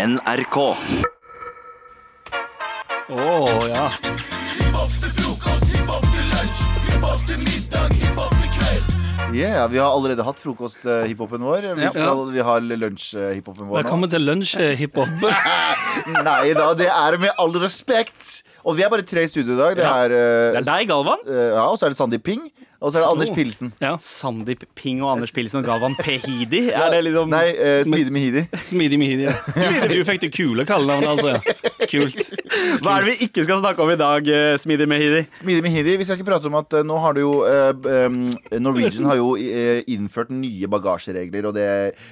NRK. Å ja. Yeah, vi har allerede hatt frokost-hiphopen vår. Vi, Ja. skal, vi har lunsj-hiphopen vår nå. Velkommen til lunsj-hiphop. Nei da, det er med all respekt. Og vi er bare tre i studio i dag. Det er, ja. Det er deg, Galvan. eh, ja, og så er det Sandeep Ping. Og så er det Anders Pilsen. Ja. Sandeep Ping og Anders Pilsen og Galvan Pehidi. Er det liksom Nei, uh, Smidig Mehidi. Smidig Mehidi, Ja. Du fikk det kule kallenavnet, altså. Kult. Hva er det vi ikke skal snakke om i dag, eh, Smidig Mehidi? Smidig Mehidi, Vi skal ikke prate om at eh, nå har du jo eh, um, Norwegian har jo eh, innført nye bagasjeregler, og det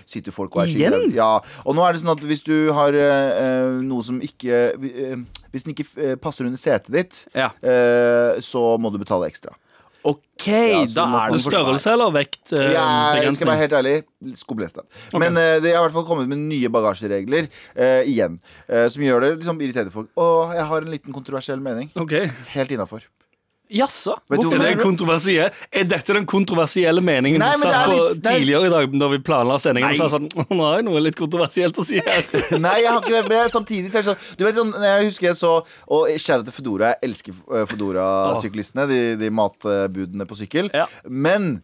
sitter folk og er Igjen? Ja. Og nå er det sånn at hvis du har eh, eh, noe som ikke eh, Hvis den ikke eh, passer under setet ditt, Ja. eh, så må du betale ekstra. OK, ja, da er det. Størrelse eller vekt? eh, Jeg skal være helt ærlig. Skobles det. Men eh, det har i hvert fall kommet med nye bagasjeregler eh, igjen. eh, som gjør det liksom irriterende for folk. Og jeg har en liten kontroversiell mening. Ok. Helt innafor. Jaså? Er, det det? kontroversiell? er dette den kontroversielle meningen Nei, du er på litt- tidligere i dag da vi planla sendingen? Nei. Og sa sånn, Nå har jeg noe litt kontroversielt å si her. Nei, jeg har ikke det. Men samtidig så er det sånn Du vet sånn, Jeg husker jeg så Og kjære til Fedora. Jeg elsker eh, Fedora-syklistene. De, de matbudene på sykkel. Ja. Men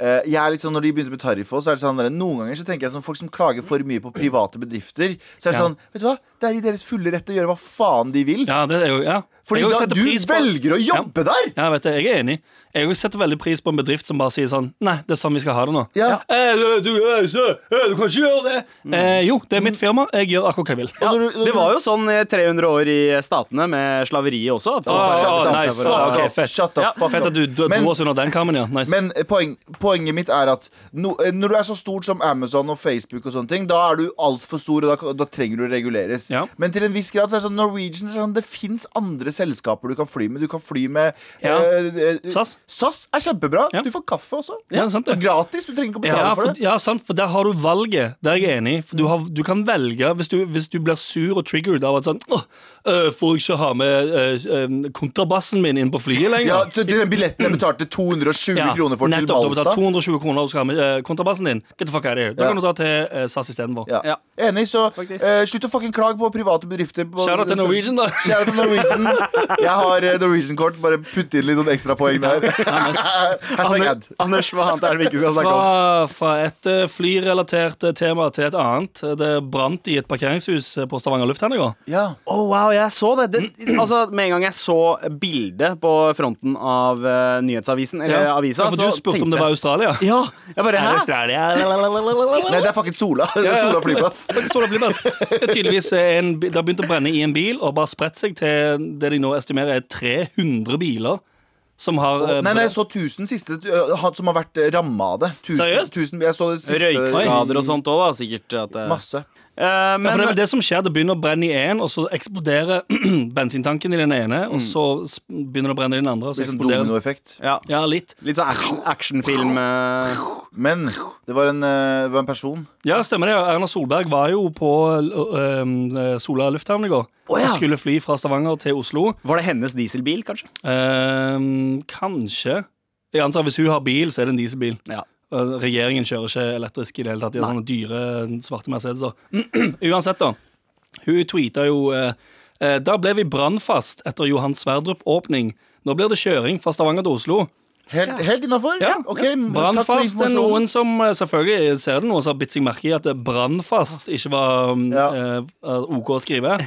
eh, jeg er litt sånn, når de begynte med tariffo, så er det sånn Noen ganger så tenker jeg sånn folk som klager for mye på private bedrifter. Så er det Ja. sånn Vet du hva? Det er i deres fulle rett å gjøre hva faen de vil. Ja, det er jo, ja. Fordi da du på- velger å jobbe der! Ja, vet du, jeg er enig. Jeg også setter veldig pris på en bedrift som bare sier sånn Nei, det er sånn vi skal ha det nå. Ja. Eh, du, du, eh, så, eh, du kan ikke gjøre det! Eh, jo, det er mitt firma. Jeg gjør akkurat hva jeg vil. Ja. Det var jo sånn 300 år i Statene med slaveriet også. At Ah, Shut nice. fuck Ah, up. fett. Shut the Ja, fuck Fett at du dro oss under den kammen, ja. Nice. Men poeng, poenget mitt er at no, eh, når du er så stort som Amazon og Facebook, og sånne ting da er du altfor stor, og da, da trenger du å reguleres. Ja. Men til en viss grad så er det sånn Norwegian så er det sånn, Det fins andre selskaper du kan fly med. Du kan fly med Ja. eh, eh, SAS. SAS er kjempebra. Ja. Du får kaffe også. Ja, sant det. Gratis. Du trenger ikke å betale Ja, for for, det. ja, sant, for der har du valget. Der er jeg enig. For du, har, du kan velge hvis du, hvis du blir sur og triggered av at sånn Åh, øh, får jeg ikke ha med øh, øh, kontrabassen min inn på flyet lenger? Ja, så Den billetten jeg betalte 220 Ja, kroner for til Malta. nettopp, Du betaler 220 kroner og skal ha med øh, kontrabassen din. Get the fuck out of here. Da Ja. kan du dra til øh, SAS istedenfor. Ja. Ja. Enig, så eh, slutt å fucking klage på private bedrifter. på- Shout out til Norwegian, da. Out til Norwegian. Jeg har eh, Norwegian-kort. Bare putt inn litt sånn ekstrapoeng der. Hashtag ad. Anders, hva annet er det vi ikke skal snakke om? Fra, fra et øh, flyrelatert øh, tema til et annet. Det brant i et parkeringshus på Stavanger lufthavn i går. Ja. Å, wow, jeg så det. det. Altså, Med en gang jeg så bildet på fronten av eh, nyhetsavisen, eller Ja. avisa, Ja, for du spurte om det var Australia. Ja, jeg bare Er det Hæ? Australia? Nei, det er fucking Sola. Det er Sola flyplass. Det er tydeligvis en, bi- det har begynt å brenne i en bil og bare spredt seg til det de nå estimerer er 300 biler som har oh, Nei, nei, jeg så 1000 siste som har vært ramma av det. 1000, Seriøst? 1000, jeg så det siste Røykskader og sånt òg, da. Sikkert. At, eh, Masse. eh, Ja, for det er vel det som skjer. Det begynner å brenne i én, og så eksploderer bensintanken i den ene, og så begynner det å brenne i den andre. Og så Litt sånn dominoeffekt. ja, Ja, litt. litt sånn actionfilm. Action Men det var en, uh, det var en person. Ja, stemmer det. Erna Solberg var jo på uh, Sola lufthavn i går. Oh, ja. Og skulle fly fra Stavanger til Oslo. Var det hennes dieselbil, kanskje? Uh, kanskje. Jeg antar Hvis hun har bil, så er det en dieselbil. Ja. Uh, Regjeringen kjører ikke elektrisk i det hele tatt. De har Nei. sånne dyre svarte Mercedeser. Uansett, da. Hun tweeta jo eh, eh, Da ble vi brannfast etter Johan Sverdrup-åpning. Nå blir det kjøring fra Stavanger til Oslo. Helt, helt innafor? Ja, Okay, ja. Brannfast er noen som eh, selvfølgelig ser det noen som har bitt seg merke i at brannfast ikke var um, Ja. eh, OK å skrive.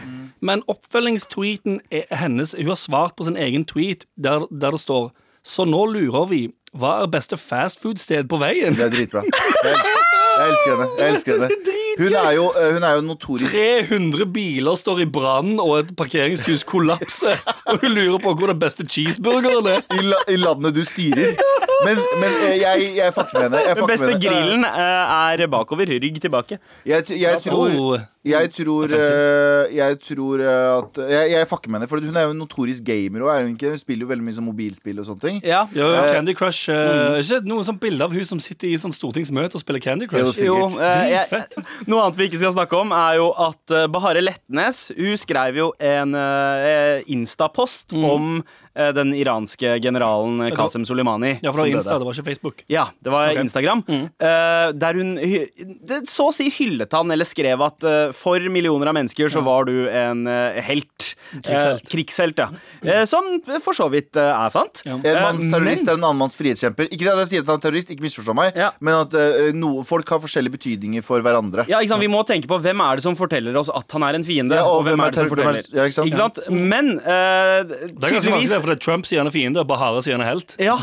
Men oppfølgingstweeten er hennes Hun har svart på sin egen tweet der, der det står Så nå lurer vi. Hva er beste fastfood-sted på veien? Det er dritbra. Jeg elsker, jeg elsker henne. Jeg elsker henne. Hun er jo, uh, hun er jo notorisk 300 biler står i brann, og et parkeringshus kollapser. Og hun lurer på hvor den beste cheeseburgeren er. i, la, i landet du styrer. Men, men eh, jeg, jeg fucker med henne. Jeg, Den beste med henne. grillen eh, er bakover, rygg tilbake. jeg, jeg tror Oh, Jeg tror, eh, jeg tror eh, at jeg, jeg fucker med henne, for hun er jo en notorisk gamer. Og er hun, ikke? hun spiller jo veldig mye som mobilspill og sånne ting. Ja. jo, jo, Candy Crush. Uh, Ikke noe sånn bilde av hun som sitter i sånn stortingsmøte og spiller Candy Crush. Jo, eh, jeg, noe annet vi ikke skal snakke om, er jo at eh, Bahare Letnes Hun skrev jo en eh, Insta-post om eh, den iranske generalen eh, Qasem Soleimani. Ja, for det var. Insta, det var ikke Facebook. Ja, det var okay. Instagram. Eh, der hun det, så å si hyllet han, eller skrev at eh, for millioner av mennesker så var du en eh, helt. Krigshelt. Eh, krigshelt, ja. Eh, som for så vidt eh, er sant. Ja. En Eh, manns terrorist men- er en annen manns frihetskjemper. Ikke det at jeg sier at han er terrorist, ikke misforstå meg, Ja. men at eh, no, folk har forskjellige betydninger for hverandre. Ja, ikke sant? Vi må tenke på hvem er det som forteller oss at han er en fiende. Ja, og, hvem er det som er- forteller ja, ikke sant? Ikke sant? Men eh, Det er ganske vanskelig, tydeligvis for det Trump sier han er fiende, og Bahare sier han er helt. Ja.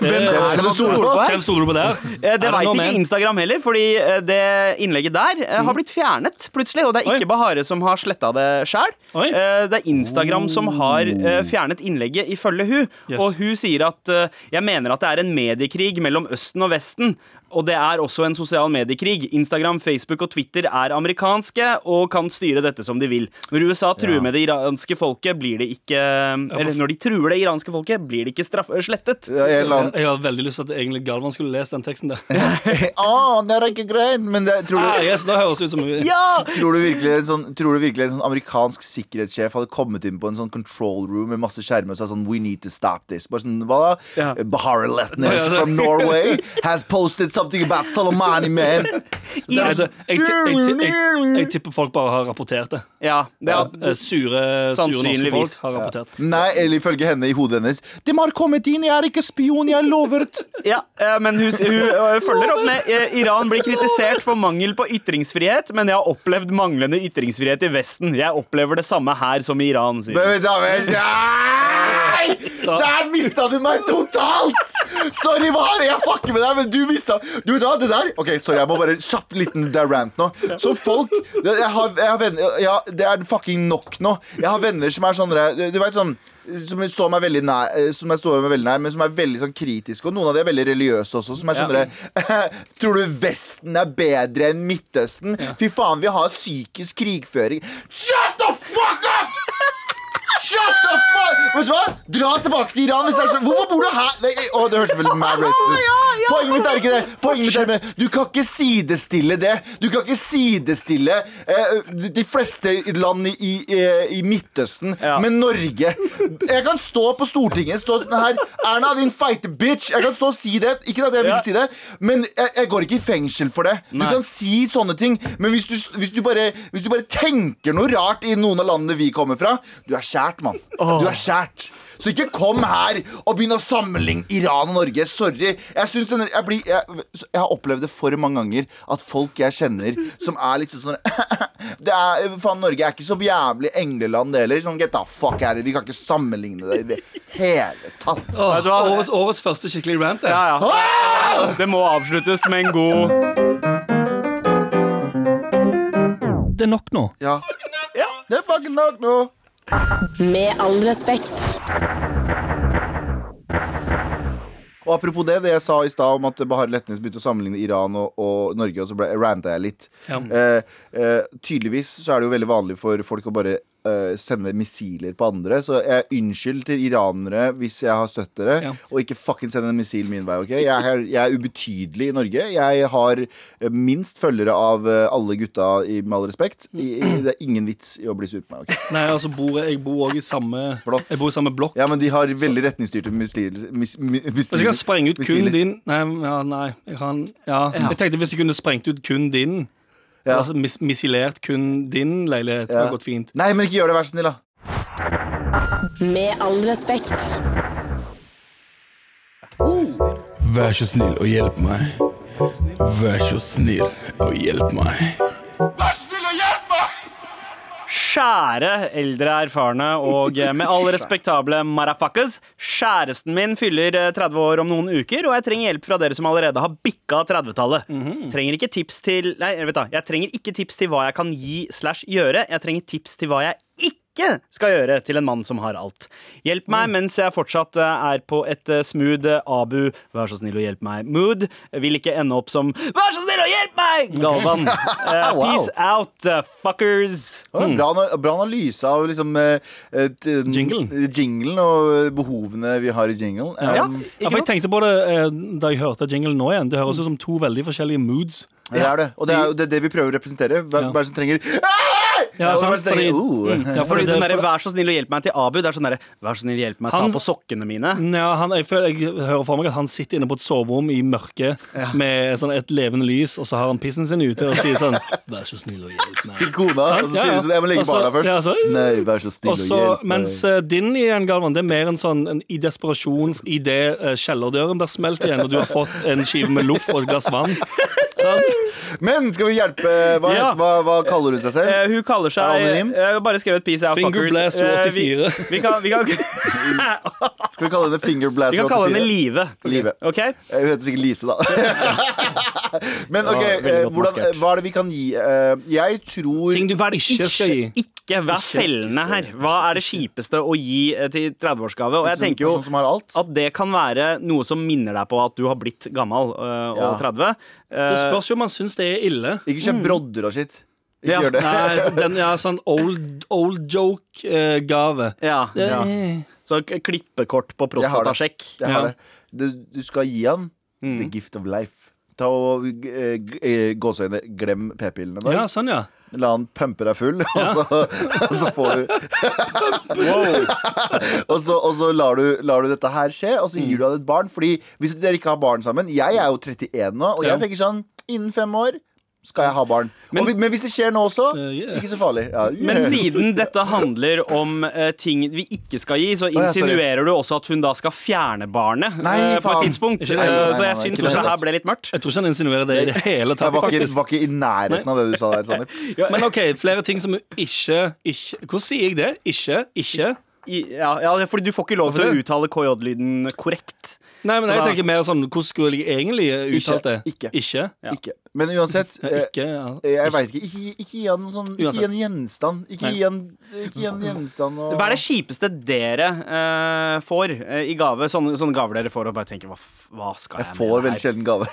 Hvem Hvem er det man på? Hvem stoler du på der? Eh, Er Det veit ikke Instagram heller, fordi eh, det innlegget der eh, har blitt fjernet plutselig. Og det er Oi. ikke Bahare som har sletta det sjøl. Det er Instagram som har eh, fjernet innlegget, ifølge hun. Yes. Og hun sier at eh, jeg mener at det er en mediekrig mellom Østen og Vesten. Og det er også en sosial mediekrig. Instagram, Facebook og Twitter er amerikanske og kan styre dette som de vil. Når USA truer Ja. med det iranske folket, blir det ikke Eller når de truer det iranske folket, blir det ikke straff, slettet. Ja, jeg, Jeg har veldig lyst til at egentlig Galvan skulle lest den teksten der. ah, det er ikke greit! Men det, tror, Ah, yes, da høres det ut som Ja! tror, du virkelig en sånn, tror du virkelig en sånn amerikansk sikkerhetssjef hadde kommet inn på en sånn control room med masse skjermer og sa sånn We need to stop this. Bare sånn, hva da? Ja. Bahar Letnes from Norway has posted something about Soleimani, man. Så Nei, er det det- sånn, jeg, jeg, jeg, jeg, jeg tipper folk bare har rapportert det. Ja, det Ja, er, eh, sure, sure norske folk har rapportert. Nei, eller ifølge henne i hodet hennes De har kommet inn, jeg er ikke spion, jeg lover Ja, eh, men hun, hun eh, følger opp med eh, Iran blir kritisert for mangel på ytringsfrihet, men jeg har opplevd manglende ytringsfrihet i Vesten. Jeg opplever det samme her som i Iran, sier hun. Nei! Der mista du meg totalt! Sorry, Bahar, jeg fucker med deg, men du mista Du vet hva, det der Ok, sorry, jeg må bare kjapp liten rant nå. Så folk jeg har, jeg har venner, ja, Det er fucking nok nå. Jeg har venner som er sånne Du, vet sånn som står meg veldig nær, eh, som jeg står meg veldig nær, men som er veldig sånn kritiske. Og noen av de er veldig religiøse også. Som er sånn Ja. Tror du Vesten er bedre enn Midtøsten? Fy faen, vi har psykisk krigføring. Shut the fuck up! Shut the fuck Vet du hva? Dra tilbake til Iran hvis det er sånn Hvorfor bor du her? Nei, å, det hørtes veldig mad racist ut. Poenget mitt er ikke det. Poenget mitt er det. Du kan ikke sidestille det. Du kan ikke sidestille eh, de- fleste land i, i, eh, i Midtøsten Ja. med Norge. Jeg kan stå på Stortinget stå sånn her Erna, din feite bitch. Jeg kan stå og si det. Ikke at jeg vil Ja. si det, men jeg, jeg går ikke i fengsel for det. Du Nei. kan si sånne ting, men hvis du, hvis, du bare, hvis du bare tenker noe rart i noen av landene vi kommer fra, du er skjært, mann. Du er skjært. Så ikke kom her og begynn å sammenligne Iran og Norge. Sorry. Jeg, synes jeg, blir, jeg, jeg har opplevd det for mange ganger at folk jeg kjenner som er litt sånn det er, faen, Norge er ikke så jævlig engleland, det heller. Sånn, get the fuck out. Vi kan ikke sammenligne det i det hele tatt. Oh, det var årets, årets første skikkelig rant. det. Ja, ja. Det må avsluttes med en god Det er nok nå. Ja. Det er fucking nok nå. Med all respekt. Og apropos det, det jeg sa i stad om at Bahar Letnes begynte å sammenligne Iran og, og Norge, og så ranta jeg litt. Ja. Eh, eh, tydeligvis så er det jo veldig vanlig for folk å bare eh, sende missiler på andre. Så jeg unnskyld til iranere hvis jeg har støtt dere, Ja. og ikke fucking send en missil min vei. ok? Jeg er, jeg er ubetydelig i Norge. Jeg har eh, minst følgere av eh, alle gutta, i, med all respekt. I, i, det er ingen vits i å bli sur på meg. ok? Nei, altså bor jeg, jeg bor også i samme Blokk. Jeg bor i samme blokk. Ja, men de har veldig retningsstyrte missiler. Mis, mi- Hvis jeg kan sprenge ut kun din Nei, ja, nei jeg, kan, ja. jeg tenkte hvis jeg kunne sprengt ut kun din Ja. Altså mis misilert kun din leilighet. Det har gått fint. Nei, men ikke gjør det, vær så snill, da. Med all respekt. Vær så snill og hjelp meg. Vær så snill og hjelp meg. Vær snill og hjelp meg! Kjære eldre erfarne og eh, med all respektable marafakas. Kjæresten min fyller eh, 30 år om noen uker, og jeg trenger hjelp fra dere som allerede har bikka 30-tallet. Trenger ikke tips til Nei, vet du, jeg trenger ikke tips til hva jeg kan gi slash gjøre. Jeg trenger tips til hva jeg ikke skal gjøre til en mann som har alt. Hjelp meg mens jeg fortsatt eh, er på et eh, smooth eh, Abu, vær så snill og hjelp meg-mood. Vil ikke ende opp som vær så snill og hjelp meg! Galvan. Wow. Peace out, fuckers. Ja, bra, bra analyse av liksom uh, Jinglen. jinglen og behovene vi har i jinglen. Ja, Um, Ja, for jeg tenkte på det da jeg hørte jinglen nå igjen. Det høres ut som to veldig forskjellige moods. det er det. Og det er det, er det vi prøver å representere. Hvem Ja. er det som trenger «Hei! Ja, sant, fordi- oh. Ja, Fordi den derre 'vær så snill og hjelp meg' til Abu, det er sånn derre 'vær så snill og hjelp meg, ta Han- på sokkene mine'. ja, han, jeg, føler, jeg hører for meg at han sitter inne på et soverom i mørket med sånn et levende lys, og så har han pissen sin ute og sier sånn 'vær så snill og hjelp meg'. Til kona, og så sier ja. du sånn Jeg må legge barna først. ja, så- Nei, vær så snill Og og så, hjelp mens meg. eh, din igjen, Galvan, det er mer en sånn en, i desperasjon idet uh, kjellerdøren blir smelt igjen, og du har fått en skive med loff og et glass vann. Sånn. Men skal vi hjelpe Hva, Ja. hva, hva kaller hun seg selv? Eh, hun kaller seg Er anonym? Jeg har bare skrevet 'Peace out Finger fuckers'. Blast Eh, vi, 84. vi, kan, vi, kan, Skal vi kalle henne Finger vi kan kalle 84? henne Live. Live. Ok? Eh, Hun heter sikkert Lise, da. Men ok, Ja, veldig eh, godt hvordan, maskert. hva er det vi kan gi? Eh, Jeg tror Ting du ikke skal gi. Ikke vær fellende her. Hva er det kjipeste å gi eh, til 30-årsgave? Og jeg tenker jo Person som har alt. at det kan være noe som minner deg på at du har blitt gammel øh, Ja. og 30. Det Eh, spørs jo om man syns det er ille. Ikke kjøp brodder og skitt Ikke Ja. gjør det. Nei, den, ja, sånn old, old joke-gave. ja, ja. Så klippekort på Jeg har det. Jeg har Ja. det. Du, du skal gi han the gift of life. Ta og eh, eh, Gåseøyne, glem p-pillene en. Ja, sånn, ja. La han pumpe deg full, og, så, og så får du og, så, og så lar du, lar du dette her skje, og så gir du deg et barn. Fordi hvis dere ikke har barn sammen Jeg er jo 31 nå, og jeg tenker sånn Innen fem år skal jeg ha barn. Men- vi- men hvis det skjer nå også, uh, yes. ikke så farlig. Ja, Men siden dette handler om uh, ting vi ikke skal gi, så ja, insinuerer du også at hun da skal fjerne barnet Nei, uh, på et tidspunkt. Eh, Nei, nei, så jeg syns også det. det her ble litt mørkt. Jeg tror ikke han insinuerer det i det hele Jeg tatt, var ikke, var ikke i nærheten av det du sa der, Sandeep. Men OK, flere ting som ikke, ikke Hvordan sier jeg det? Ikke? Ikke? I, ja, ja, fordi du får ikke lov til å uttale KJ-lyden korrekt. Nei, men Så jeg da- tenker mer sånn Hvordan skulle jeg egentlig uttalt det? Ikke. Ikke? Ja. Ikke. Men uansett Ja, eh, ikke ja. Jeg veit ikke. Ikke, ikke gi han sånn Ikke gi han gjenstand. Ikke gi han, gjenstand og Hva er det kjipeste dere eh, får eh, i gave? Sånne, sånne gaver dere får og bare tenker hva, hva skal jeg, Jeg får med veldig det her? sjelden gaver.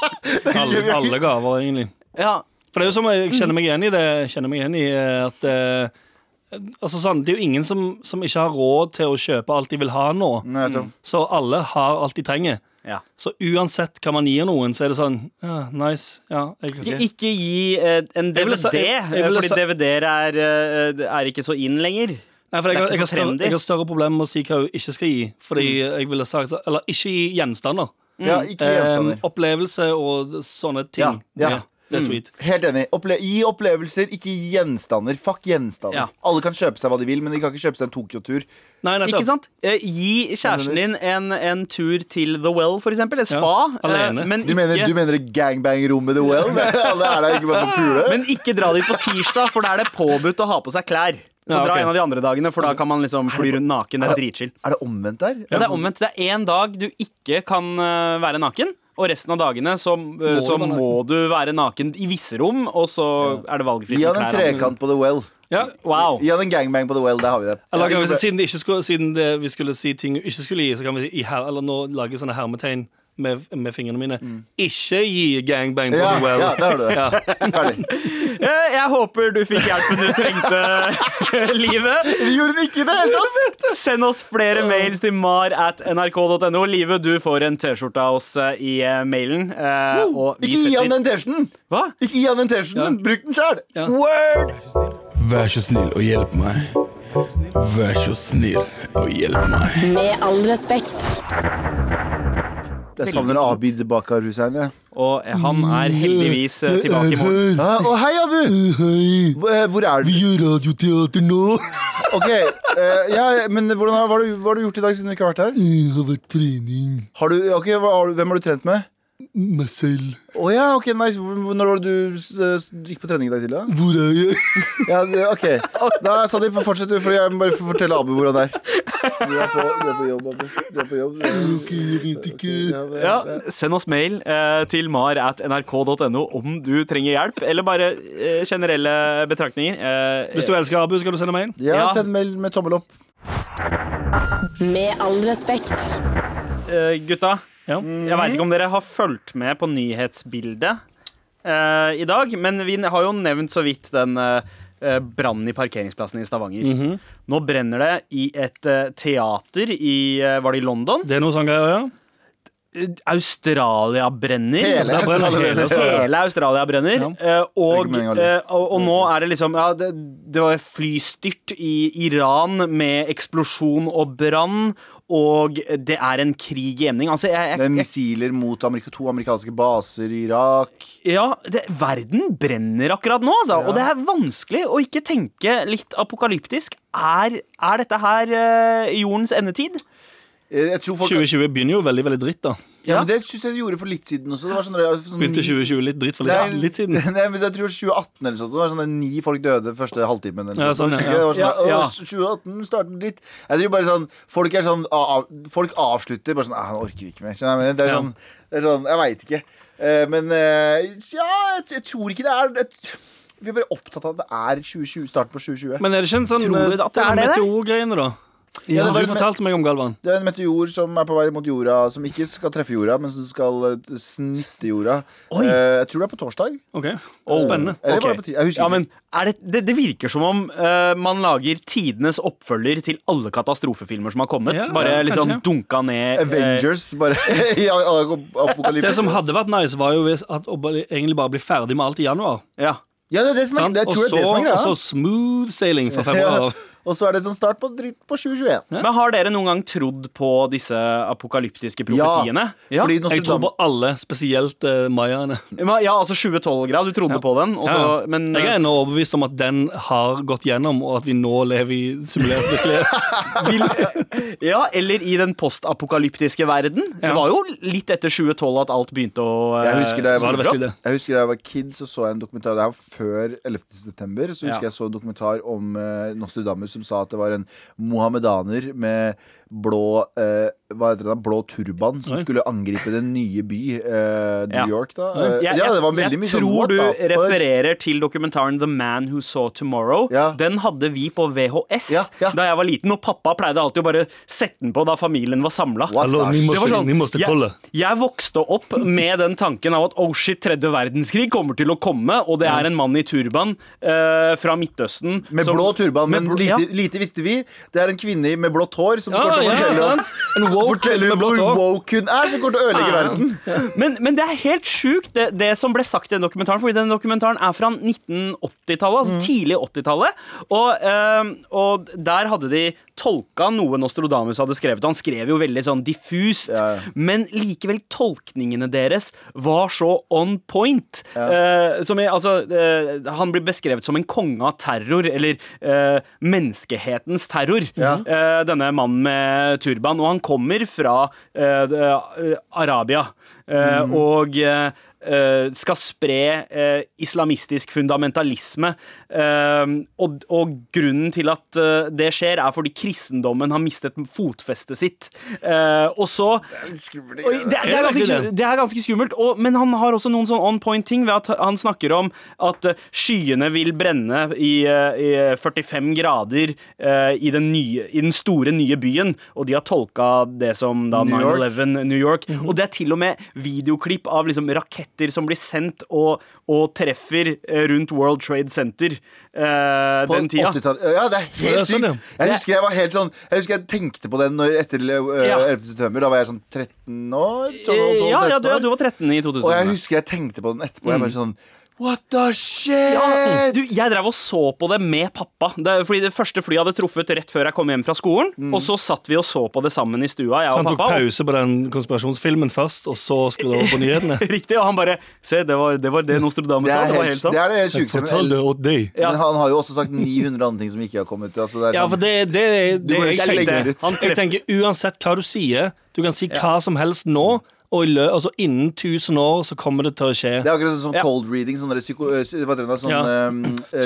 Alle, alle gaver, egentlig. Ja, For det er jo som jeg kjenner meg igjen i det jeg kjenner meg igjen i at eh, Altså sånn, Det er jo ingen som, som ikke har råd til å kjøpe alt de vil ha nå. Nei, Så alle har alt de trenger. ja. Så uansett hva man gir noen, så er det sånn ja, Nice. Ja, jeg, Ikke, ikke gi eh, en DVD, sa- jeg- jeg fordi DVD-er er, eh, er ikke så in lenger. Nei, for jeg, jeg, har større, jeg har større problemer med å si hva hun ikke skal gi. Fordi jeg ville sagt Eller ikke gi gjenstander. Ja, ikke Eh, gjenstander. opplevelse og sånne ting. Ja, ja. Det er sweet. Helt enig. Opple gi opplevelser, ikke gi gjenstander. Fuck gjenstander. Ja. Alle kan kjøpe seg hva de vil, men de kan ikke kjøpe seg en Tokyo-tur. Nei, nettopp. Ikke sant? Eh, gi kjæresten din en, en tur til The Well, for eksempel. Et spa. Ja, alene. eh, men, Du mener, ikke, du mener gangbang-rommet The Well? Alle er der ikke bare for å pule? men ikke dra dit på tirsdag, for da er det påbudt å ha på seg klær. Så Ja, dra ok. en av de andre dagene, for da kan man liksom fly rundt naken. Det er dritchill. Er det omvendt der? Ja, det er omvendt. Det er én dag du ikke kan eh, være naken. Og resten av dagene så, må, så du, må du være naken i visse rom, og så er det valgfritt Gi han en trekant på The Well. Ja. Wow. Gi han en gangbang på The Well. Der har vi det. Eller kan vi siden, det ikke skulle, siden det, vi skulle si ting vi ikke skulle gi, så kan vi i her, eller nå lage sånne hermetegn med, med fingrene mine. Ikke gi gangbang for Ja, the well. ja, der har du det. Ja. Ferdig. Eh, Jeg håper du fikk hjelpen du trengte, Live. Det gjorde det ikke i det hele tatt! Send oss flere mails til mar at nrk.no. Live, du får en T-skjorte av oss eh, i eh, mailen. eh, Og vi Ikke gi han den T-skjorten! Hva? Ikke gi han den T-skjorten! Bruk den sjøl! Word! Vær så snill og hjelp meg. Vær så snill og hjelp meg. Med all respekt. Jeg savner Abid Bakar Hussein. jeg. Og han er heldigvis eh, tilbake i morgen. Hæ? Å, hei, Abu! Hei, Hvor eh, hvor er du? vi gjør radioteater nå. Ok, eh, ja, men hvordan har, hva, har du, hva har du gjort i dag siden du ikke har vært her? Jeg har vært trening. Har du, ok, hva, har du, Hvem har du trent med? Meg selv. Å ja, ok, nice. Når var det du s- gikk på trening i dag tidlig? da? Hvor er jeg? Ja, ok Da Sandeep, fortsett du, for jeg må bare fortelle Abu hvor han er. Du er på, du er på jobb, Abu. Du er på jobb. Ok, jeg vet ikke. Ja, send oss mail uh, til mar at nrk.no om du trenger hjelp, eller bare uh, generelle betraktninger. Hvis du elsker Abu, skal du sende mail? Ja, Ja. send mail med tommel opp. Med all respekt. eh, gutta, Ja. jeg veit ikke om dere har fulgt med på nyhetsbildet eh, i dag, men vi har jo nevnt så vidt den uh, brannen i parkeringsplassen i Stavanger. Nå brenner det i et eh, teater i eh, Var det i London? Det er noe sånn greier, ja? Australia brenner. Hele Australia hele brenner. Hele Australia brenner. Ja. eh, Det og, eh, og, og nå er det liksom ja, det, det var flystyrt i Iran med eksplosjon og brann, og det er en krig i emning. Altså, jeg, Det er jeg, jeg, missiler mot amerika to amerikanske baser i Irak. ja, det, verden brenner akkurat nå, altså. Og det er vanskelig å ikke tenke litt apokalyptisk. Er, er dette her eh, jordens endetid? Eh, Jeg tror folk 2020 begynner jo veldig veldig dritt, da. Ja, men Det syns jeg de gjorde for litt siden også. Det var sånn, sånn Begynte 2020 litt dritt for litt, Nei, litt siden. Nei, men jeg tror 2018 eller sånt. Det var sånn at Ni folk døde første halvtimen. Eller Ja, sånn, ja, Det var sånn, ja. Ja, ja. «Åh, 2018 startet dritt. Jeg tror bare sånn Folk er sånn av, Folk avslutter bare sånn Han orker vi ikke mer. Skjønner jeg? Men Det er Ja. sånn, det er sånn Jeg veit ikke. Eh, Men eh, ja, jeg, jeg tror ikke det er et, Vi er bare opptatt av at det er 2020, starten på 2020. Men er det ikke en sånn Tror du eh, at det er det der? meteorgreiene, da? Ja, det var du fortalte meg om Galvan? Det er en meteor som er på vei mot jorda, som ikke skal treffe jorda, men som skal sniste snitte jorda. Oi. Eh, jeg tror det er på torsdag. Ok, Spennende. Okay. Ja, men er det, det, det virker som om uh, man lager tidenes oppfølger til alle katastrofefilmer som har kommet. Ja, bare ja, liksom kanskje. dunka ned Avengers, Avengers, bare i apokalypse. Det som hadde vært nice, var jo hvis at å egentlig bare bli ferdig med alt i januar. ja. Ja, det er det som er, det, jeg tror det er det som er greia. og så smooth sailing for februar. Og så er det sånn start på dritt på 2021. Men har dere noen gang trodd på disse apokalyptiske profetiene? Ja. Fordi Jeg tror på alle, spesielt uh, mayaene. Ja, altså 2012-grad, du trodde på den, og så, Ja, men Jeg eh, er ennå overbevist om at den har gått gjennom, og at vi nå lever i simulert virkelighet. Ja, eller i den postapokalyptiske verden. Det Ja. var jo litt etter 2012 at alt begynte å Jeg eh, husker da jeg Var var, det virkelig det? jeg husker da jeg var kid, så så jeg en dokumentar Det her var før 11. september. Så husker Ja. jeg så en dokumentar om uh, Nostradamus som sa at det var en mohammedaner med blå eh, Hva heter det da? Blå turban som Oi. skulle angripe den nye by, eh, New Ja. York, da. Eh, Jeg, ja, det var jeg, veldig mye jeg sånn tror du the refererer til dokumentaren The Man Who Saw Tomorrow. Ja. Den hadde vi på VHS Ja, ja. da jeg var liten, og pappa pleide alltid å bare sette den på da familien var samla. What Hallo, the ni shit? Det var sånn, ni måste jeg, kolla. jeg vokste opp med den tanken av at oh shit, tredje verdenskrig kommer til å komme, og det er en mann i turban eh, fra Midtøsten Med som- blå turban, med men lite, ja. lite, visste vi. Det er en kvinne med blått hår som Ja, kommer ja, fortelle, sant. En woke med blått hvor woke hun er, som kommer til å ødelegge verden. Men, men det er helt sjukt, det, det som ble sagt i den dokumentaren. Fordi den dokumentaren er fra 1980-tallet, altså tidlig 80-tallet. Og, øh, og der hadde de tolka noe Nostradamus hadde skrevet. Han skrev jo veldig sånn diffust, Ja, ja. men likevel tolkningene deres var så on point. Eh, som i, altså, eh, han blir beskrevet som en konge av terror, eller eh, menneskehetens terror. Eh, denne mannen med turban. Og han kommer fra Arabia. eh, Mhm. Og skal spre eh, islamistisk fundamentalisme. Eh, og, og grunnen til at eh, det skjer, er fordi kristendommen har mistet fotfestet sitt. Eh, og så det, er- det, er ganske, sku- det er ganske skummelt. Og, men han har også noen sånn on point ting ved at han snakker om at eh, skyene vil brenne i, eh, i 45 grader eh, i, den nye, i den store, nye byen. Og de har tolka det som da New York. 9-11 New York. Og det er til og med videoklipp av liksom raketter som blir sendt og, og treffer eh, rundt World Trade Center uh, den tida. 80-tallet. Ja, det er er helt sånn, sykt. Jeg husker jeg var helt sånn Jeg husker jeg tenkte på den når, etter uh, Ja. 11. september. Da var jeg sånn 13 år. 12, 12, Eh, ja, ja, du, ja, du var 13 i 2000. Og jeg husker jeg tenkte på den etterpå. Jeg bare sånn What the shit? Ja, du, jeg drev og så på det med pappa. Det, fordi det første flyet hadde truffet rett før jeg kom hjem fra skolen. Mm. Og så satt vi og så på det sammen i stua, jeg Så han tok pappa. pause på den konspirasjonsfilmen først, og så skulle du over på nyhetene. Riktig, og han bare Se, det var det, var det Nostradamus sa. Det var helt, helt sant. det er det Jeg åt deg. Ja. Men han har jo også sagt 900 andre ting som ikke har kommet. Altså det er Ja, sånn, for det, det, det, det jeg, ut. Han jeg tenker uansett hva du sier, du kan si hva som helst nå, og lø, altså innen 1000 år så kommer det til å skje. det er akkurat sånn Ja. cold reading. Sånn, psyko, øh, heter det, sånn Ja. øh,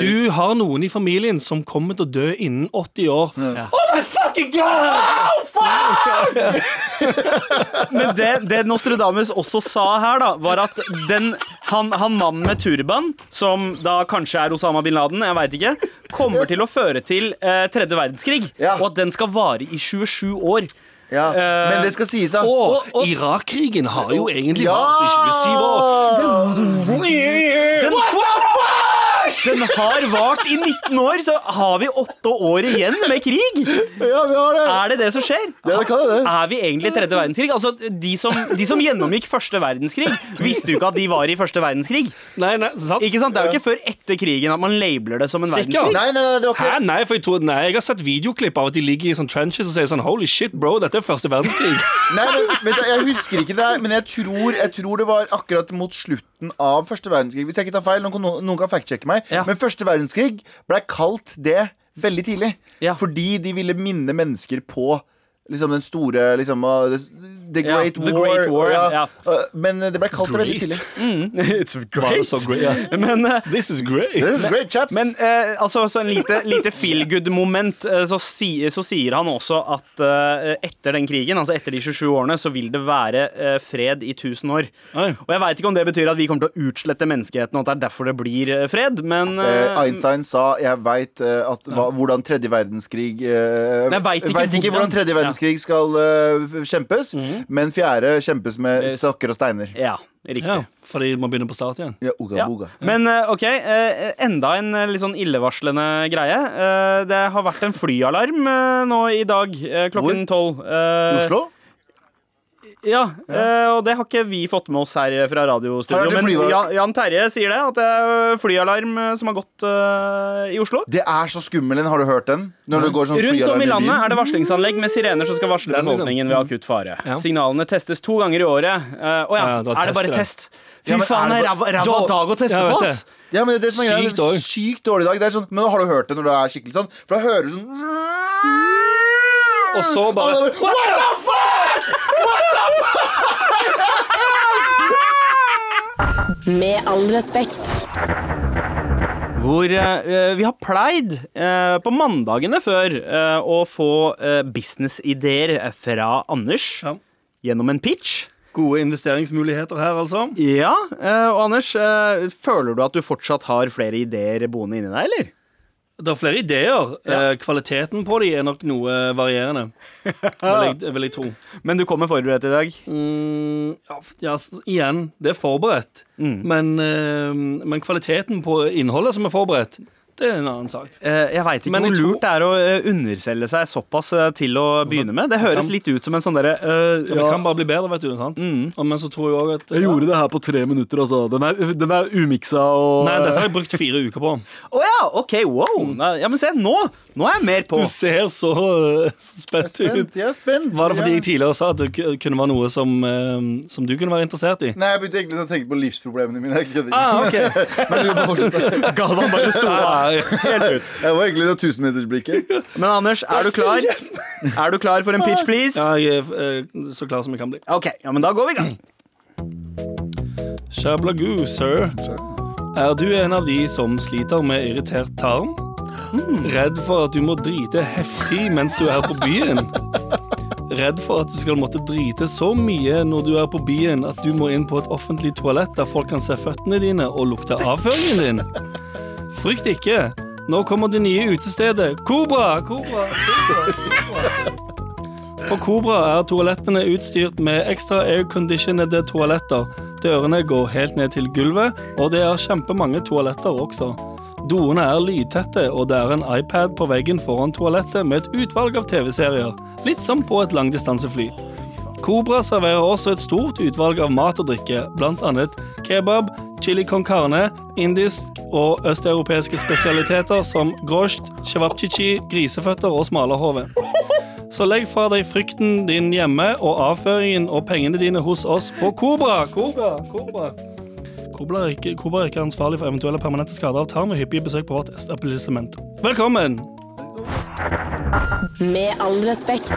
Du har noen i familien som kommer til å dø innen 80 år. Oh my fucking god! Men det, det Nostradamus også sa her, da, var at den, han, han mannen med turban, som da kanskje er Osama bin Laden, jeg veit ikke, kommer til å føre til eh, tredje verdenskrig. Ja. Og at den skal vare i 27 år. Ja. eh, Men det skal sies, da. Og, Og- og- Irak-krigen har jo egentlig Ja! vart i 27 år. Den, Den har vart i 19 år, så har vi åtte år igjen med krig! Ja, vi har det. Er det det som skjer? Ja, det kan det. Er vi egentlig i tredje verdenskrig? Altså, de som, de som gjennomgikk første verdenskrig, visste jo ikke at de var i første verdenskrig. Nei, nei, sant? Ikke sant? Det er jo ikke før etter krigen at man labeler det som en Sikker? verdenskrig. Nei, nei, nei, det var Hæ? ikke Nei, for jeg, tror, nei, jeg har sett videoklipp av at de ligger i sånn trenches og sier sånn Holy shit, bro, dette er første verdenskrig. Nei, men, men Jeg husker ikke det, her, men jeg tror, jeg tror det var akkurat mot slutten av første verdenskrig. Hvis jeg ikke tar feil, noen, noen kan fact-sjekke meg. Ja. Men første verdenskrig ble kalt det veldig tidlig. Ja. Fordi de ville minne mennesker på liksom den store liksom, The Ja, Great The War. Great War, ja. ja. Uh, Men det ble kalt det veldig tidlig. It's great. So great? yeah. Men, uh, This is great. This is great, chaps. men uh, altså, så en lite, lite feel good-moment, uh, så, si, så sier han også at eh, etter den krigen, altså etter de 27 årene, så vil det være eh, fred i 1000 år. Oi. Og jeg veit ikke om det betyr at vi kommer til å utslette menneskeheten, og at det er derfor det blir eh, fred, men Eh, eh, Einstein sa jeg veit hvordan tredje verdenskrig eh, Men jeg vet ikke ikke hvordan- tredje verdenskrig skal eh, kjempes, men fjerde kjempes med stokker og steiner. Ja, riktig. Ja, fordi man begynner på start igjen. Ja, uga Ja. Uga. Men eh, OK, eh, enda en eh, litt sånn illevarslende greie. Eh, det har vært en flyalarm nå i dag klokken tolv. I Eh, Oslo? Ja, eh, og det har ikke vi fått med oss her fra radiostudio. Men. Jan, Jan Terje sier det, at det er flyalarm eh, som har gått eh, i Oslo. Det er så skummel en. Har du hørt den? Når det går sånn Rundt om i landet er det varslingsanlegg med sirener som skal varsle liksom- befolkningen ved akutt fare. Ja. Signalene testes to ganger i året. Eh, Å ja, er det bare test? Fy faen, det er ræva dag å teste på, ass! Ja, men det er som er. Sykt dårlig. Sykt dårlig dag. Det er sånn, men har du hørt det når du er skikkelig sånn? For da hører du sånn Og så bare, What the fuck?! What the fuck?! Med all respekt. Hvor eh, vi har pleid eh, på mandagene før eh, å få eh, businessideer fra Anders Ja. gjennom en pitch. Gode investeringsmuligheter her, altså. Ja, eh, og Anders, eh, føler du at du fortsatt har flere ideer boende inni deg, eller? Det er flere ideer. Ja. kvaliteten på de er nok noe varierende. Vil jeg, vil jeg tro. Men du kommer forberedt i dag. Mm, ja, ja, igjen, det er forberedt. Mm. Men, eh, men kvaliteten på innholdet som er forberedt, det er en annen sak. Eh, jeg veit ikke Men hvor lurt det er å eh, underselge seg såpass eh, til å begynne med. Det høres litt ut som en sånn derre eh, Det kan bare bli bedre, vet du. sant? Mm. Men så tror jeg òg at Jeg gjorde det her på tre minutter, altså. Den er, den er umiksa og Nei, dette har jeg brukt fire uker på. Å ja, OK, wow. Nei, Ja, men se, nå! Nå er jeg mer på. Du ser så eh, spent ut. jeg er spent. Var det fordi jeg tidligere sa at det kunne være noe som, eh, som du kunne være interessert i? Nei, jeg begynte egentlig å tenke på livsproblemene mine. Jeg kødder ikke. Ah, okay. Men du må fortsette. Galvan bare sola helt ut. Jeg var egentlig det tusenmetersblikket. Men Anders, er du klar? Er du klar for en pitch, please? Ja, jeg er eh, så klar som jeg kan bli. OK, ja, men da går vi i gang. Shablagu, sir. Er du en av de som sliter med irritert tarm? Redd for at du må drite heftig mens du er på byen? Redd for at du skal måtte drite så mye når du er på byen at du må inn på et offentlig toalett der folk kan se føttene dine og lukte avføringen din? Frykt ikke. Nå kommer det nye utestedet. Kobra! Kobra! På Kobra er toalettene utstyrt med ekstra airconditionede toaletter. Dørene går helt ned til gulvet, og det er kjempemange toaletter også. Doene er lydtette, og det er en iPad på veggen foran toalettet med et utvalg av TV-serier. Litt som på et langdistansefly. Kobra serverer også et stort utvalg av mat og drikke, annet kebab, chili con carne, indisk og østeuropeiske spesialiteter som grosht, chewapchichi, griseføtter og smalahove. Så legg fra deg frykten din hjemme og avføringen og pengene dine hos oss på Kobra. Kobra, Kobra. Kobra er, ikke, Kobra er ikke ansvarlig for eventuelle permanente skader av tarm og hyppige besøk på vårt etablissement. Velkommen! Med all respekt.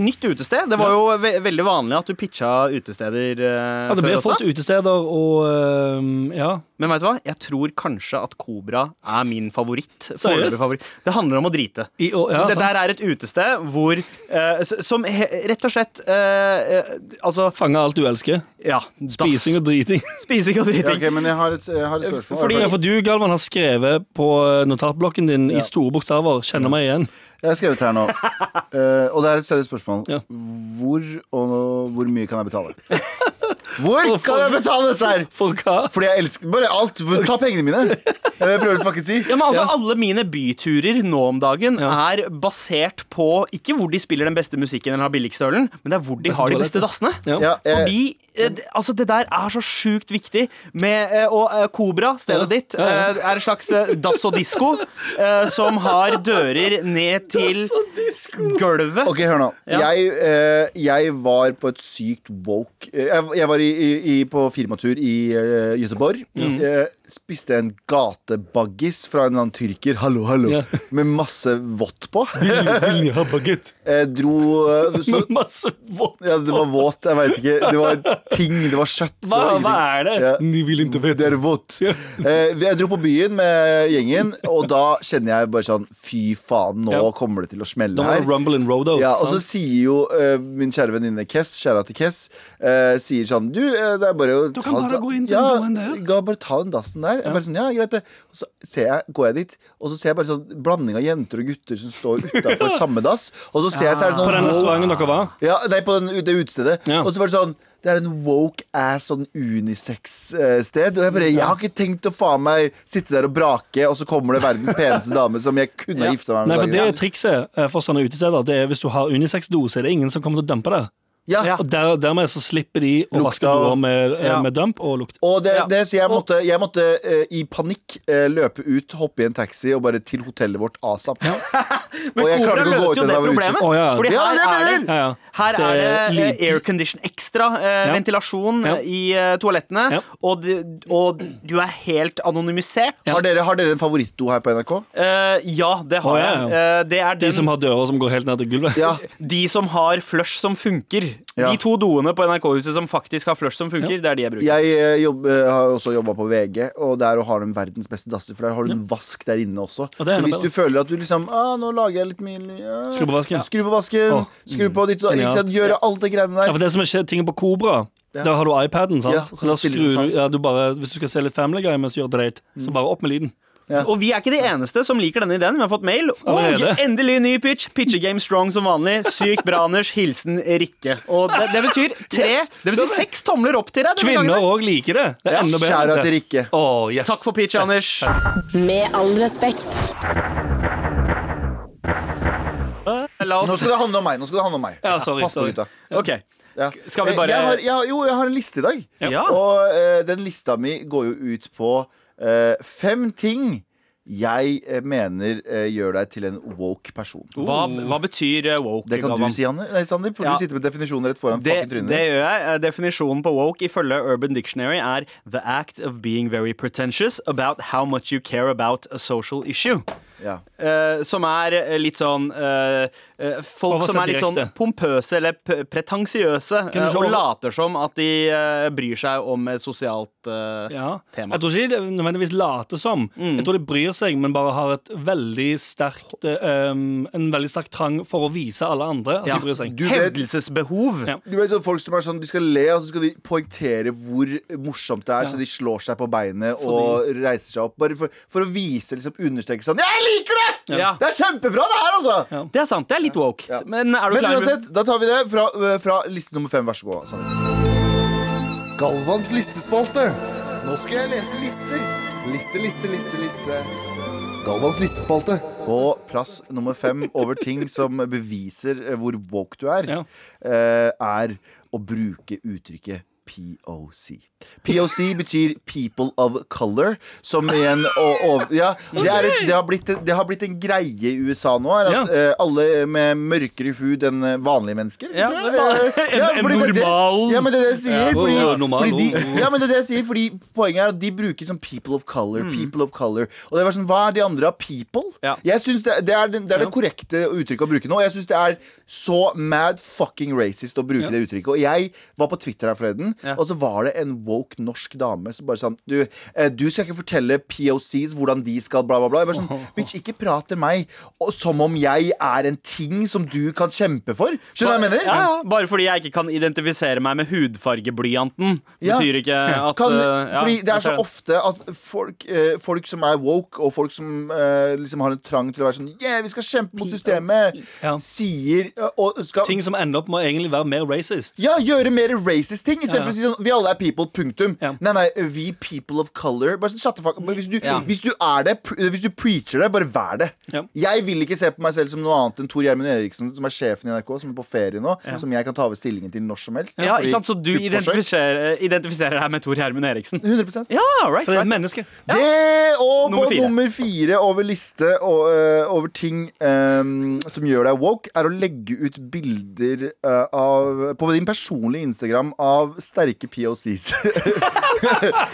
Nytt utested. Det var jo ve veldig vanlig at du pitcha utesteder uh, Ja, det ble også. utesteder og uh, ja. Men vet du hva? Jeg tror kanskje at Kobra er min favoritt. Favoritt. Det handler om å drite. I, og, ja det der er et utested hvor uh, Som he rett og slett Altså, Fange alt du elsker. ja Spising og driting. Spising og Ja, driting. men jeg har et, jeg har et spørsmål. Fordi- Ja, for du, Galvan, har skrevet på notatblokken din i store bokstaver 'kjenner meg igjen'. Jeg har skrevet her nå, Eh, og det er et seriøst spørsmål. Ja. Hvor og hvor mye kan jeg betale? Hvor kan jeg betale dette her? For hva? Fordi jeg elsker bare alt. Ta pengene mine. Jeg prøver å fucking si. Ja, men altså, Alle mine byturer nå om dagen er basert på ikke hvor de spiller den beste musikken eller har billigste ølen, men det er hvor de har de beste dassene. Ja. Ja, eh, Fordi eh, altså, det der er så sjukt viktig. Med, eh, og eh, Kobra, stedet Ja. ditt, Ja, ja. eh, er en slags eh, dass og disko eh, som har dører ned til gulvet. Ok, hør nå. Ja. Jeg, eh, jeg var på et sykt woke Jeg Jeg, jeg var i, i, på firmatur i uh, Göteborg. Eh, spiste en gatebaggis fra en eller annen tyrker, hallo, hallo, Ja. med masse vått på. Vil ni ha baguett? Jeg dro eh, så, Med masse vått på? Ja, det var våt, jeg veit ikke. Det var ting, det var kjøtt. det Hva, var hva er det? Ja. Ni vil ikke Det er vått. Ja. jeg dro på byen med gjengen, og da kjenner jeg bare sånn Fy faen, nå Ja. kommer det til å smelle her. det Rumble in Rodo. Ja, og så sier jo uh, min kjære venninne Kess, kjære til Kess, uh, sier sånn Du, eh, det er bare å Du kan bare gå inn til ja, doen der. Ja, bare ta den dassen der. Jeg bare sånn, ja, greit det. Og så ser jeg, går jeg dit, og så ser jeg bare sånn blanding av jenter og gutter som står utafor samme dass. Og så ser jeg så er det På sånn den restauranten dere var? ja, nei, på den, det utestedet. Ja. Og så var det sånn det er en woke ass sånn unisex-sted. Og jeg bare, jeg har ikke tenkt å faen meg sitte der og brake, og så kommer det verdens peneste dame som jeg kunne ha gifta meg Nei, med. for det er trikset eh, for sånne utesteder. Det er Hvis du har unisex-do, så er det ingen som kommer til å dumpe der. Ja. Ja. Og der, Dermed så slipper de å vaske og- med, eh, Ja. med dump og lukt. Og det, Ja. det, så jeg måtte, jeg måtte eh, i panikk eh, løpe ut, hoppe i en taxi og bare til hotellet vårt asap. Men og jeg klarte ikke å gå ut jo det jeg var problemet. Å, ja. Fordi Ja, her det er er det. Ja, ja. Her Det er det eh, lyd- aircondition ekstra, eh, Ja. ventilasjon Ja. eh, i eh, toalettene, Ja. og, du- og du er helt anonymisert. Har, dere, har dere en favorittdo her på NRK? Eh, ja, det har Å, ja, jeg. ja. Eh, det er De den, som har dører som går helt ned til gulvet. Ja, de som har flush som funker. Ja. De to doene på NRK-huset som faktisk har flush som funker, det er de jeg bruker. jeg eh, jobb, eh, har også jobba på VG, og der har de verdens beste dasser. For der har du en vask der inne også. Og Så hvis du føler at du liksom ah, Nå lager jeg litt mye ja. Skru på vasken. Skru på vasken, Oh. skru på ditt og datt. Gjøre alt det greiene Ja, der. for det som er tingen på Kobra Ja. Der har du iPaden, sant? Ja, så da spiller du, ja, du bare, Hvis du skal se litt Family Guy mens du gjør date, så bare opp med lyden. Og vi er ikke de eneste som liker denne ideen. Vi har fått mail. Og endelig ny pitch. Pitchegame strong som vanlig. Sykt bra, Anders. Hilsen Rikke. Og det, det betyr tre Det betyr seks tomler opp til deg. Kvinner òg liker det. Det er enda bedre. Skjæra til Rikke. Oh, yes. Takk for pitch, Anders. Med all respekt. La Nå skal det handle om meg. nå skal det handle om meg Ja, sorry, Pass på, sorry. gutta. Ja. Skal vi Eh, bare- jeg har, jeg har, Jo, jeg har en liste i dag. Ja. Og uh, den lista mi går jo ut på eh, fem ting jeg eh, mener eh, gjør deg til en woke person. Hva, hva betyr eh, woke? Det kan du si, Anne. Nei, Sander, for Ja. du sitter med definisjonen rett foran Det, trynet. det gjør jeg. Eh, Definisjonen på woke ifølge Urban Dictionary er the act of being very pretentious about how much you care about a social issue. Ja. Uh, som er eh, litt sånn uh, eh, Folk som er litt sånn pompøse eller p- pretensiøse eh, og later som at de eh, bryr seg om et sosialt eh, Ja. tema. Jeg tror ikke de nødvendigvis later som. Mm. Jeg tror de bryr seg, men bare har et veldig sterkt eh, um, en veldig sterk trang for å vise alle andre at Ja. de bryr seg. Du Hevdelsesbehov. Ja. Du vet sånn Folk som er sånn, de skal le, og så skal de poengtere hvor morsomt det er, så de slår seg på beinet og reiser seg opp. Bare for, for å vise, liksom understreke sånn Jeg liker det! Ja. Det er kjempebra, det her, altså! Det er sant. Det er litt woke. Ja. Men er du Men klar uansett, da tar vi det fra, øh, fra liste nummer fem. Vær så god. Sander. Galvans listespalte. Nå skal jeg lese lister. Liste, liste, liste, liste. Galvans listespalte. På plass nummer fem over ting som beviser eh, hvor woke du er, Ja. eh, er å bruke uttrykket POC. POC betyr People of Color, som igjen og, og, ja, det, er et, det, har blitt, det har blitt en greie i USA nå. Er at Ja. uh, alle med mørkere hud enn eh, vanlige mennesker. Ja, tror jeg. det var- ja, en fordi normal. Ja, men det er det jeg sier. Fordi, fordi de, ja, men det er det jeg sier Fordi poenget er at de bruker sånn people of color. People of color Og det var sånn, Hva er de andre av people? Ja. Jeg synes det, det, er det er det korrekte uttrykket å bruke nå. Og jeg syns det er så mad fucking racist å bruke Ja. det uttrykket. Og jeg var på Twitter her forleden, Ja. og så var det en woke norsk dame som bare sånn Du, eh, du skal ikke fortelle POCs hvordan de skal bla, bla, bla. Jeg bare sånn, Bitch, ikke prat til meg og, som om jeg er en ting som du kan kjempe for. Skjønner du hva jeg mener? Ja, ja. Bare fordi jeg ikke kan identifisere meg med hudfargeblyanten, Ja. betyr ikke at Kan, eh, ja, fordi det er så ofte at folk, eh, folk som er woke, og folk som eh, liksom har en trang til å være sånn Yeah, vi skal kjempe mot systemet, Ja. sier eh, og skal Ting som ender opp med å egentlig være mer racist. ja, gjøre mer racist ting, istedenfor for å si sånn, Vi alle er people, punktum. Ja. Nei, nei, vi people of color. Bare sånn, shut the fuck. Hvis du, Ja. hvis du er det, hvis du preacher det, bare vær det. Ja. Jeg vil ikke se på meg selv som noe annet enn Tor Gjermund Eriksen, som er sjefen i NRK, som er på ferie nå, som jeg kan ta over stillingen til når som helst. Ja, ikke sant? Så du identifiserer, identifiserer deg med Tor Gjermund Eriksen? 100% Ja, right, er right. menneske. Det og Nummer på fire. nummer fire over liste og, uh, over ting um, som gjør deg woke, er å legge ut bilder uh, av, på din personlige Instagram av sterke POCs.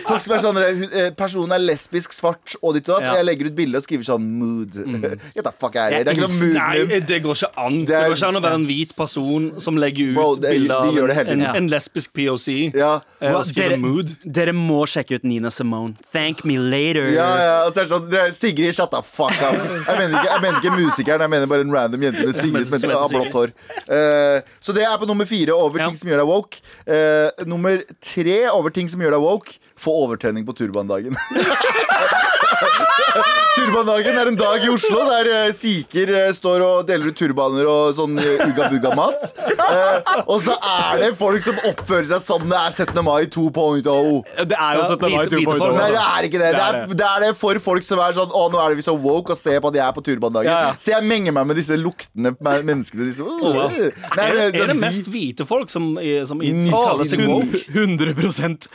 Folk som er sånn eh, Personen er lesbisk, svart og ditt og datt. Ja. Og jeg legger ut bilde og skriver sånn mood. Get the fuck out of here. Det er ikke noe mood. Nei, det går ikke an. Det, Det er- går ikke an å være en hvit person som legger ut Bro, det- bilder de av gjør det hele en, tiden. en, lesbisk POC. Ja. eh, og skriver dere, mood. dere må sjekke ut Nina Simone. Thank me later. Ja, ja, og så er det sånn det er Sigrid, shut the fuck up. Jeg mener ikke, jeg mener ikke musikeren, jeg mener bare en random jente med Sigrid som heter- har blått hår. Eh, så det er på nummer fire over Ja. ting som gjør deg woke. Eh, nummer tre over ting som gjør deg woke. Få overtenning på turbandagen. Turbandagen er en dag i Oslo der eh, sikher eh, står og deler ut turbaner og sånn eh, ugga-bugga-mat. Eh, og så er det folk som oppfører seg som det er 17. mai 2.0. Det er jo Ja, 17. mai hvite- hvite 2.0. folk. Nei, det er ikke det. Det er det er det for folk som er sånn Å, nå er det vi så woke og ser på at jeg er på turbandagen. Ja, ja. Så jeg menger meg med disse luktende me- menneskene. Disse, wow. Nei, Er, er det de- mest hvite folk som, er- som i- kaller seg woke? 100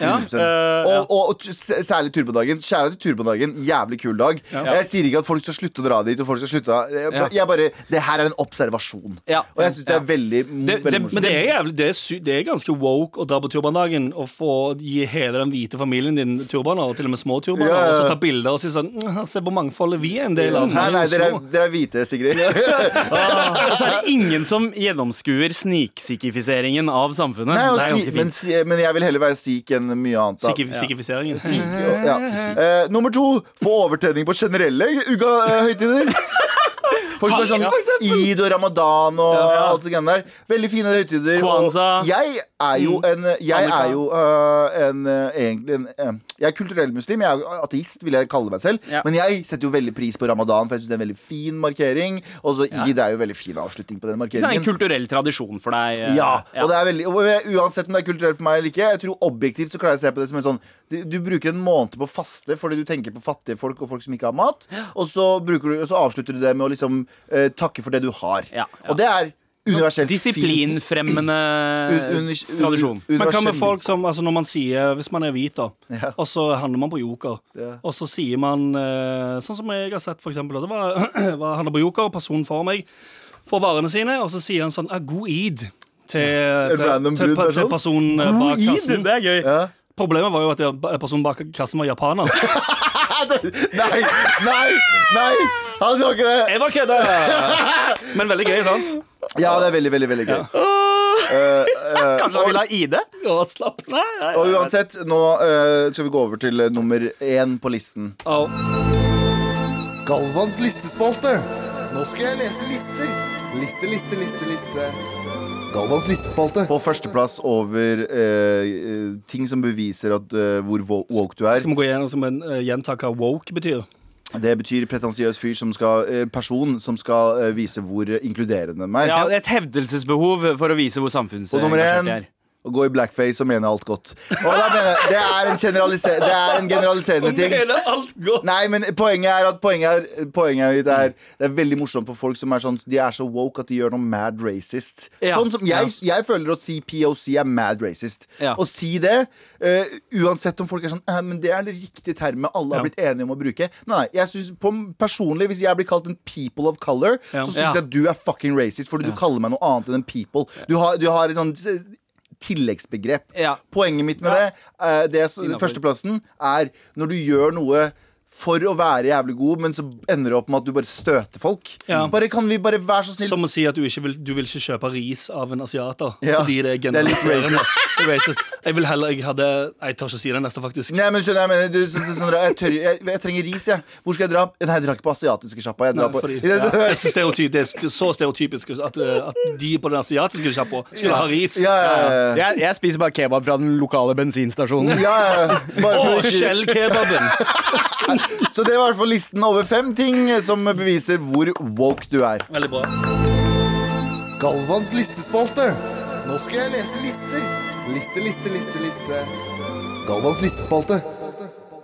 Ja. Eh, og, og, og særlig Turbodagen. Kjære til Turbodagen, Jævlig kul dag. Jeg sier ikke at folk skal slutte å dra dit. Og folk skal slutte jeg, jeg bare, Det her er en observasjon. Ja. Og jeg syns det er veldig, Det- veldig det- Men det er, jævlig, det, er sy det er ganske woke å dra på turbandagen og få gi hele den hvite familien din turbaner, og til og med små turbaner, og så ta bilder og si sånn «Mm, Se på mangfoldet vi er en del av. Nei, nei, dere er, dere er hvite, Sigrid. Og så er det ingen som gjennomskuer sniksikifiseringen av samfunnet. Nei, det er sni, men, men jeg vil heller være sik enn mye annet. da. Sikif- Sikifiseringen. Ja. Eh, nummer to få overtenning på generelle uga-høytider. Folk som er sånn Eid og ramadan og alt det greiene der. Veldig fine høytider. og Jeg er jo en Jeg er jo øh, en øh, egentlig en øh, Jeg er kulturell muslim. Jeg er ateist, vil jeg kalle meg selv. Men jeg setter jo veldig pris på ramadan, for jeg syns det er en veldig fin markering. Og så Eid er jo en veldig fin avslutning på den markeringen. Det er en kulturell tradisjon for deg. eh, Ja, og det er veldig Uansett om det er kulturelt for meg eller ikke, jeg tror objektivt så klarer jeg å se på det som en sånn Du, du bruker en måned på å faste fordi du tenker på fattige folk og folk som ikke har mat, og så, du, og så avslutter du det med å liksom eh, takke for det du har. Ja, ja. Og det er universelt. Disiplinfremmende tradisjon. Men hva med folk som, altså når man sier Hvis man er hvit, da, Ja. og så handler man på Joker, Ja. og så sier man eh, Sånn som jeg har sett, for eksempel. Det var, var handler på Joker, personen for meg får varene sine, og så sier han sånn ah, 'God id' til, til, til, til, personen eh, bak kassen. det er gøy. Ja. Problemet var jo at personen bak kassen var japaner. Nei, nei, nei! Han var ikke det. Jeg var kødda! Men veldig gøy, sant? Ja, det er veldig, veldig veldig gøy. Ja. Uh, uh, Kanskje han vil ha ID? Og slapp Nei, nei, og uansett, nå uh, skal vi gå over til nummer én på listen. Oh. Galvans listespalte. Nå skal jeg lese lister. Liste, liste, liste, liste. Galvans listespalte. På førsteplass over ting som beviser at, hvor woke du er. Skal vi gå igjennom som en uh, gjenta hva woke betyr? Det betyr pretensiøs fyr som skal, eh, person som skal eh, vise hvor inkluderende de er. Ja, et hevdelsesbehov for å vise hvor Og nummer én er. Å gå i blackface og mene alt godt. Og da mener jeg, det, er en generalise- det er en generaliserende ting. Mene alt godt. Nei, men poenget er at poenget er, poenget mitt er Det er veldig morsomt på folk som er sånn De er så woke at de gjør noe mad racist. Ja. Sånn som jeg, jeg føler at si POC er mad racist. Ja. Å si det, uh, uansett om folk er sånn eh, Men det er det riktige termet alle har blitt enige om å bruke. Nei, jeg synes, på, personlig, hvis jeg blir kalt en people of color, så syns jeg at du er fucking racist, fordi du kaller meg noe annet enn en people. Du har, du har et sånn tilleggsbegrep. Ja. Poenget mitt med det, eh, det er, førsteplassen, er når du gjør noe for å være jævlig god, men så ender det opp med at du bare støter folk. Ja. Bare Kan vi bare være så snill Som å si at du ikke vil, du vil ikke kjøpe ris av en asiater Ja, fordi det er det er litt generaliserende. Det er racist. Jeg vil heller Jeg hadde Jeg tør ikke si det neste, faktisk. Nei, men skjønner Jeg mener du, så, så, Sondre, jeg, tør, jeg, jeg trenger ris, jeg. Hvor skal jeg dra? Nei, jeg drar ikke på asiatiske sjappa. Jeg Nei, fordi, på ja, det, er så stereotyp, det er så stereotypisk at, uh, at de på den asiatiske sjappa skulle ha ris. ja, ja, ja, ja. Jeg, jeg spiser bare kebab fra den lokale bensinstasjonen. ja, ja. Bare for Og ikke skjellkebaben! Så det var i hvert fall listen over fem ting som beviser hvor woke du er. Veldig bra. Galvans listespalte. Nå skal jeg lese lister. Liste, liste, liste, liste. Galvans listespalte.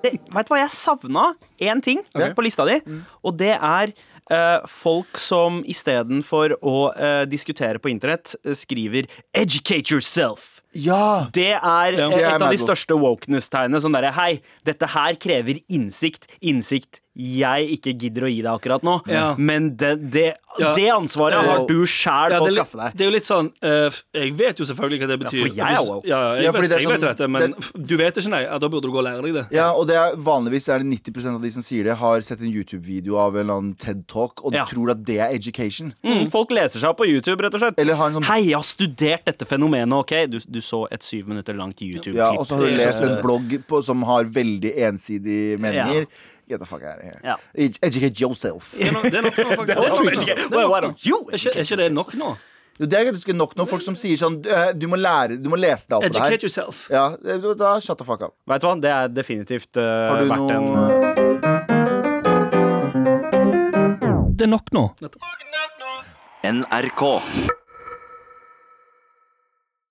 Veit Vet du hva jeg savna? Én ting okay. på lista di, og det er eh, folk som istedenfor å uh, diskutere på internett, eh, skriver 'educate yourself'. Ja! Det er Ja. eh, et av de største wokeness-tegnene. Sånn derre Hei, dette her krever innsikt. Innsikt jeg ikke gidder å gi deg akkurat nå. Ja. Men det, det, Ja. det ansvaret har du sjæl Ja, på å det, skaffe deg. det er jo litt sånn uh, Jeg vet jo selvfølgelig hva det betyr. for jeg er woke. Ja, jeg, Ja, fordi vet, det er jeg vet sånn- dette, men du vet ikke, nei. Ja, da burde du gå og lære deg det. Ja, og det er, Vanligvis er det 90% av de som sier det, har sett en YouTube-video av en eller annen TED-talk og Ja. tror at det er education. Mm, folk leser seg opp på YouTube, rett og slett. Eller har en sånn Hei, jeg har studert dette fenomenet, OK? Du, du så et syv minutter langt YouTube-klipp. Ja, Og så har du lest en blogg på, som har veldig ensidige meninger. Get the fuck out of here. Yeah. Educate yourself. Det er nok, det er nok nå, faktisk. Er ikke, det nok nå? Jo, Det er ganske nok nå. folk som sier sånn eh, Du må lære, du må lese deg opp på det Educate her. yourself. Ja, eh, da shut the fuck up. Vet du hva, det er definitivt uh, Har du verdt en Det er nok nå. NRK.